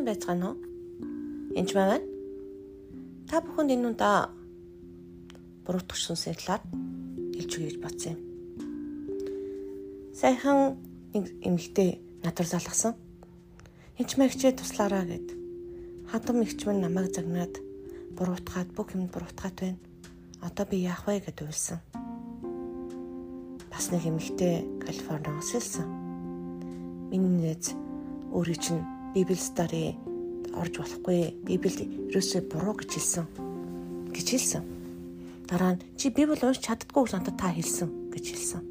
Сайн байцгаана уу? Энд байна. Та бүхэнд энэ удаа буруутгах сүнсийн талаар хэлж өгье гэж бодсон юм. Сайхан нэг эмэгтэй надад залгасан. Энд мэгчээ туслаараа гэд. Хатам ихч минь намайг загнаад буруутгаад бүх юм буруутгаад байна. Одоо би яах вэ гэд уйлсан. Бас нэг эмэгтэй Калифорниос ирсэн. Миний нээз өөрийн чинь Библи стари орж болохгүй. Библиэд ерөөсөө буруу гэж хэлсэн. гэж хэлсэн. Дараа нь чи Библи унш чаддгүй гэж надад та хэлсэн гэж хэлсэн.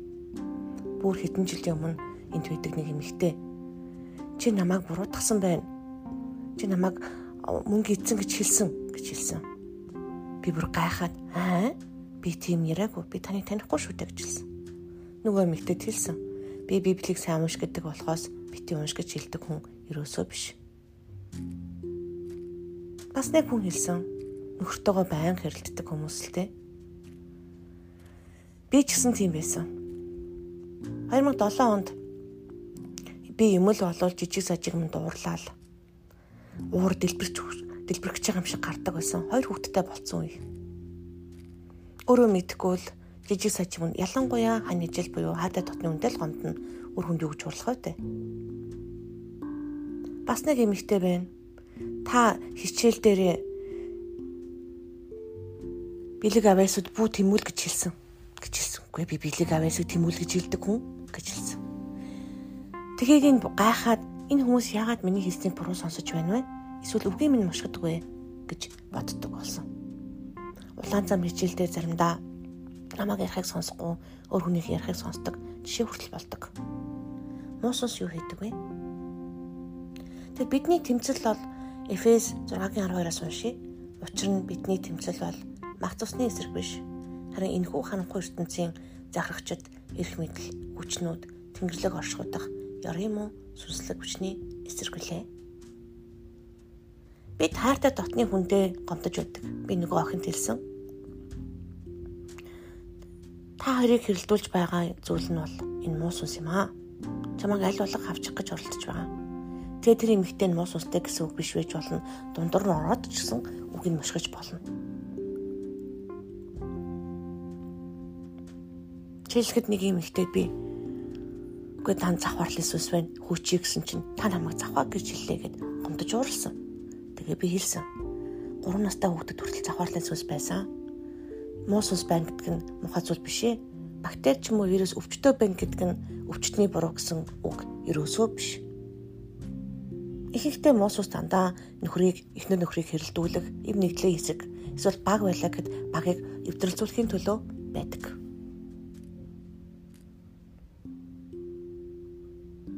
Бүр хэдэн жилийн өмнө энд байдаг нэг эмэгтэй чи намайг буруутгасан байна. Чи намайг мөнгө эзэн гэж хэлсэн гэж хэлсэн. Би бүр гайхаад аа би тийм яриаггүй. Би таныг танихгүй шүү дээ гэж хэлсэн. Нөгөө эмэгтэйд хэлсэн. Би Библийг сайн унш гэдэг болохоос бити унш гэж хэлдэг хүн ерөөсөө биш. Бас нэг хүн хэлсэн. Нөхөртөөгөө байн хэрэлддэг хүмүүс л те. Би ч гэсэн тийм байсан. 2007 онд би юм л болол жижиг сажиг минь дуурлаа. Уур дэлбэрч дэлбэрч байгаа юм шиг гардаг байсан. Хоёр хүүхэдтэй болцсон үе. Өөрөө мэдгүй л жижиг сажиг минь ялангуяа хань ижил буюу хаатай дотны үндэл гомдно үр хүнд юу гэж урлах вэ? Бас нэг эмэгтэй байна. Та хичээл дээрээ бэлэг аваасууд бүү тэмүүл гэж хэлсэн гэж хэлсэн. Үгүй би бэлэг аваасыг тэмүүл гэж хэлдэг хүн гэж хэлсэн. Тэгээг энэ гайхаад энэ хүмүүс яагаад миний хэлснийг буруу сонсож байна вэ? Эсвэл үгийн минь мушгдаг вэ гэж боддог болсон. Улаан зам хичээл дээр заримдаа намайг ярихыг сонсохгүй өөр хүнийг ярихыг сонсдог жишээ хүртэл болдог. Муусус юу хийдэг вэ? Тэг бидний тэмцэл бол Эфес 6:12-аас уншия. Учир нь бидний тэмцэл бол мах цусны эсрэг биш. Харин энэхүү ханамхай ертөнцийн захирагчд эрх мэдэл, хүчнүүд, тэнгэрлэг оршуудах ёрын муу сүнслэг хүчний эсрэг үлээ. Би таартай дотны хүндээ гомдож байдаг. Би нөгөө охинд хэлсэн. Та хоёрыг хэрэлдүүлж байгаа зүйл нь бол энэ муу сүнс юм аа. Чамайг аль болох авчих гэж оролдож байгаа. Тэгээ тэр эмэгтэй нь муу сүнстэй гэсэн үг биш байж болно. Дундуур нь ороод ч гэсэн үгийг мушгиж болно. Жишээлхэд нэг эмэгтэй би үгүй тань завхарлын сүнс байна. Хүчий гэсэн чинь та намайг завхаа гэж хэллээ гэд гомдож ууралсан. Тэгээ би хэлсэн. 3 настай хүүхдэд хүртэл завхарлын сүнс байсан. Муу сүнс байна гэдэг нь мухай зүйл биш ээ. Бактери ч юм уу вирус өвчтөй байна гэдэг нь өвчтний буруу гэсэн үг ерөөсөө биш. Ихэнхдээ муус ус дандаа нөхрийг эхнэр нөхрийг хэрэлдүүлэх, эв нэгдлээ хэсэг эсвэл баг байлаа гэд багийг эвдрэлзүүлэхийн төлөө байдаг.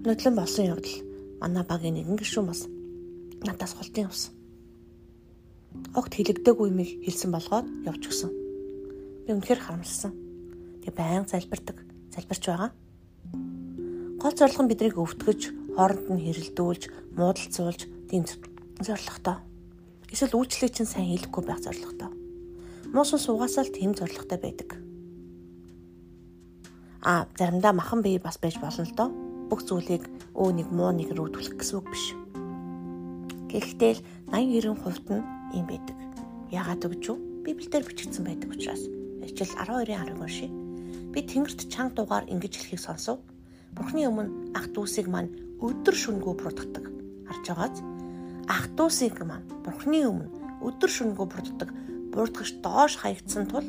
Нодлон болсон явдал манай багийн нэгэн гишүүн бас надаас холтын явсан. Огт хилэгдээгүй юмыг хэлсэн болгоод явж гисэн. Би үнэхээр харамссан. Тэгээ байн залбирдаг, залбирч байгаа. Гол зорилго нь биднийг өвтгөж, хооронд нь хэрэлдүүлж, муудалцуулж, тийм зорилготой. Эсвэл үйлчлэг чинь сайн хийхгүй байх зорилготой. Муусан суугаасаа л тийм зорилготой байдаг. А заримдаа махан бие бас байж болно л доо бүх зүйлийг өө нэг муу нэг рүү түлхэх гэсэн үг биш. Гэхдээ л 80 90 хувьд нь юм байдаг. Яагаад гэж юу? Библиэлд бичигдсэн байдаг учраас. Ижил 12-ын 10 уншия. Би Тэнгэрт чанга дугаар ингэж хэлхийг сонсов. Бурхны өмнө ах дүүсийг маань өдөр шүнгөө бурууддаг. Харж байгааз ах дүүсийг маань Бурхны өмнө өдөр шүнгөө бурууддаг. Буурдагч доош хаягдсан тул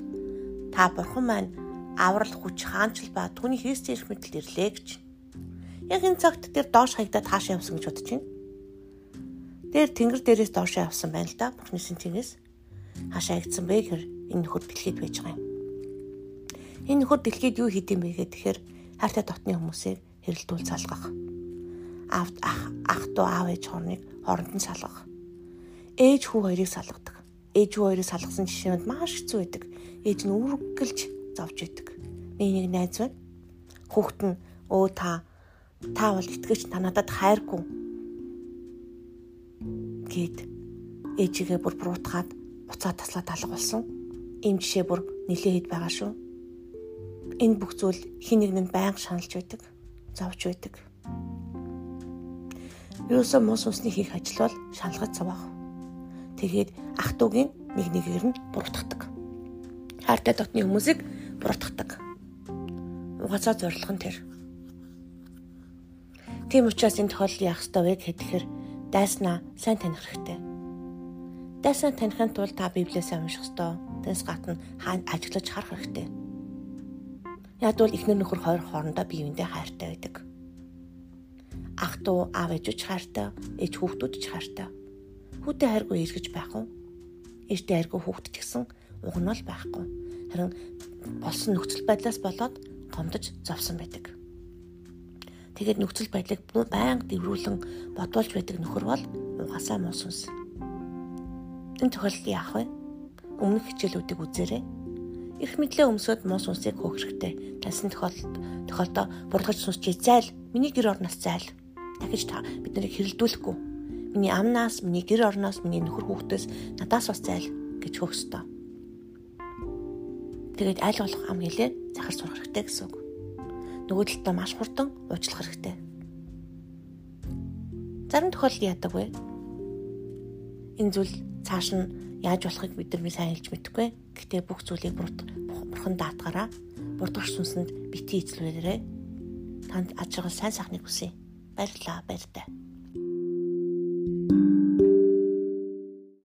та Бурхан маань аврал хүч хаанчл ба түүний Христийн эрх мэдэлд ирлээ гэж Яг энэ цагт тэр доош хаягдаад хаашаа явсан гэж бодож байна. Тэр тэнгэр дээрээс доош явсан байна л да. Бурхны сэнтигээс хаашаа хаягдсан бэ гэхээр энэ нөхөр дэлхийд байж байгаа юм. Энэ нөхөр дэлхийд юу хийдэм бэ гэхээр хайртай дотны хүмүүсийг хэрэлдүүл салгах. Аав ах дүү аав ээж хоорныг хооронд нь салгах. Ээж хүү хоёрыг салгадаг. Ээж хүү хоёрыг салгасан жишээнд маш хэцүү байдаг. Ээж нь үргэлж зовж идэг. Миний нэг найз байна. Хүүхэд нь өө та та бол итгэж та надад хайргүй гэд ээжигээ бүр буруутгаад буцаа таслаа талга болсон. Ийм жишээ бүр нэлээд хэд байгаа шүү. Энэ бүх зүйл хин нэгэнд байнга шаналж байдаг, зовж байдаг. Юусоо мус усны хийх ажил бол шалгаж цавах. Тэгээд ах トゥ угийн нэг нэгээр нь буруутгадаг. Хайртай дотны хүмүүсийг буруутгадаг. Угаасаа зорилго нь тэр. Тийм учраас энэ тохиолдол яах ёстой вэ гэхээр дайснаа сайн таних хэрэгтэй. Дайснаа танихын тулд та Библиэс унших ёстой. Тэрс гадна хаана ажиглаж харах хэрэгтэй. Яг бол ихнэр нөхөр хоёр хоорондоо бие биендээ хайртай байдаг. Ах トゥ аав ээжч хайртай, ээж хүүхдүүд ч хайртай. Хүүтэй хайргүй эргэж байх уу? Ээжтэй хайргүй хүүхд ч гэсэн угнал байхгүй. Харин болсон нөхцөл байдлаас болоод гомдож зовсон байдаг. Тэгээд нөхцөл байдлыг байнга дэврүүлэн бодуулж байдаг нөхөр бол угаасаа муу сүнс. Энэ тохиолдолд яах вэ? Өмнөх хичээлүүдийг үзээрэй Их мэдлээ өмсөд муу сүнсийг хөөх хэрэгтэй. Тасан тохиолдолд тохиолдоо бургаж сүнсчээ зайл. Миний гэр орноос зайл. Дахиж та бид нарыг хэрэлдүүлэхгүй. Миний амнаас, миний гэр орноос, миний нөхөр хүүхдээс надаас бас зайл гэж хөөх ёстой. Тэгээд аль болох ам хэлээ захар сурах хэрэгтэй гэсэн үг. Нөгөө талдаа маш хурдан уучлах хэрэгтэй. Зарим тохиолдолд яадаг вэ? Энэ зүйл цааш нь яаж болохыг бид нар сайн хэлж мэдэхгүй. Гэхдээ бүх зүйлийг бурхан даатгаараа бурдгаш сүнсэнд бити эзлүүлээрэй. Танд аж аргал сайн сайхныг хүсье. Баярлалаа, баяртай.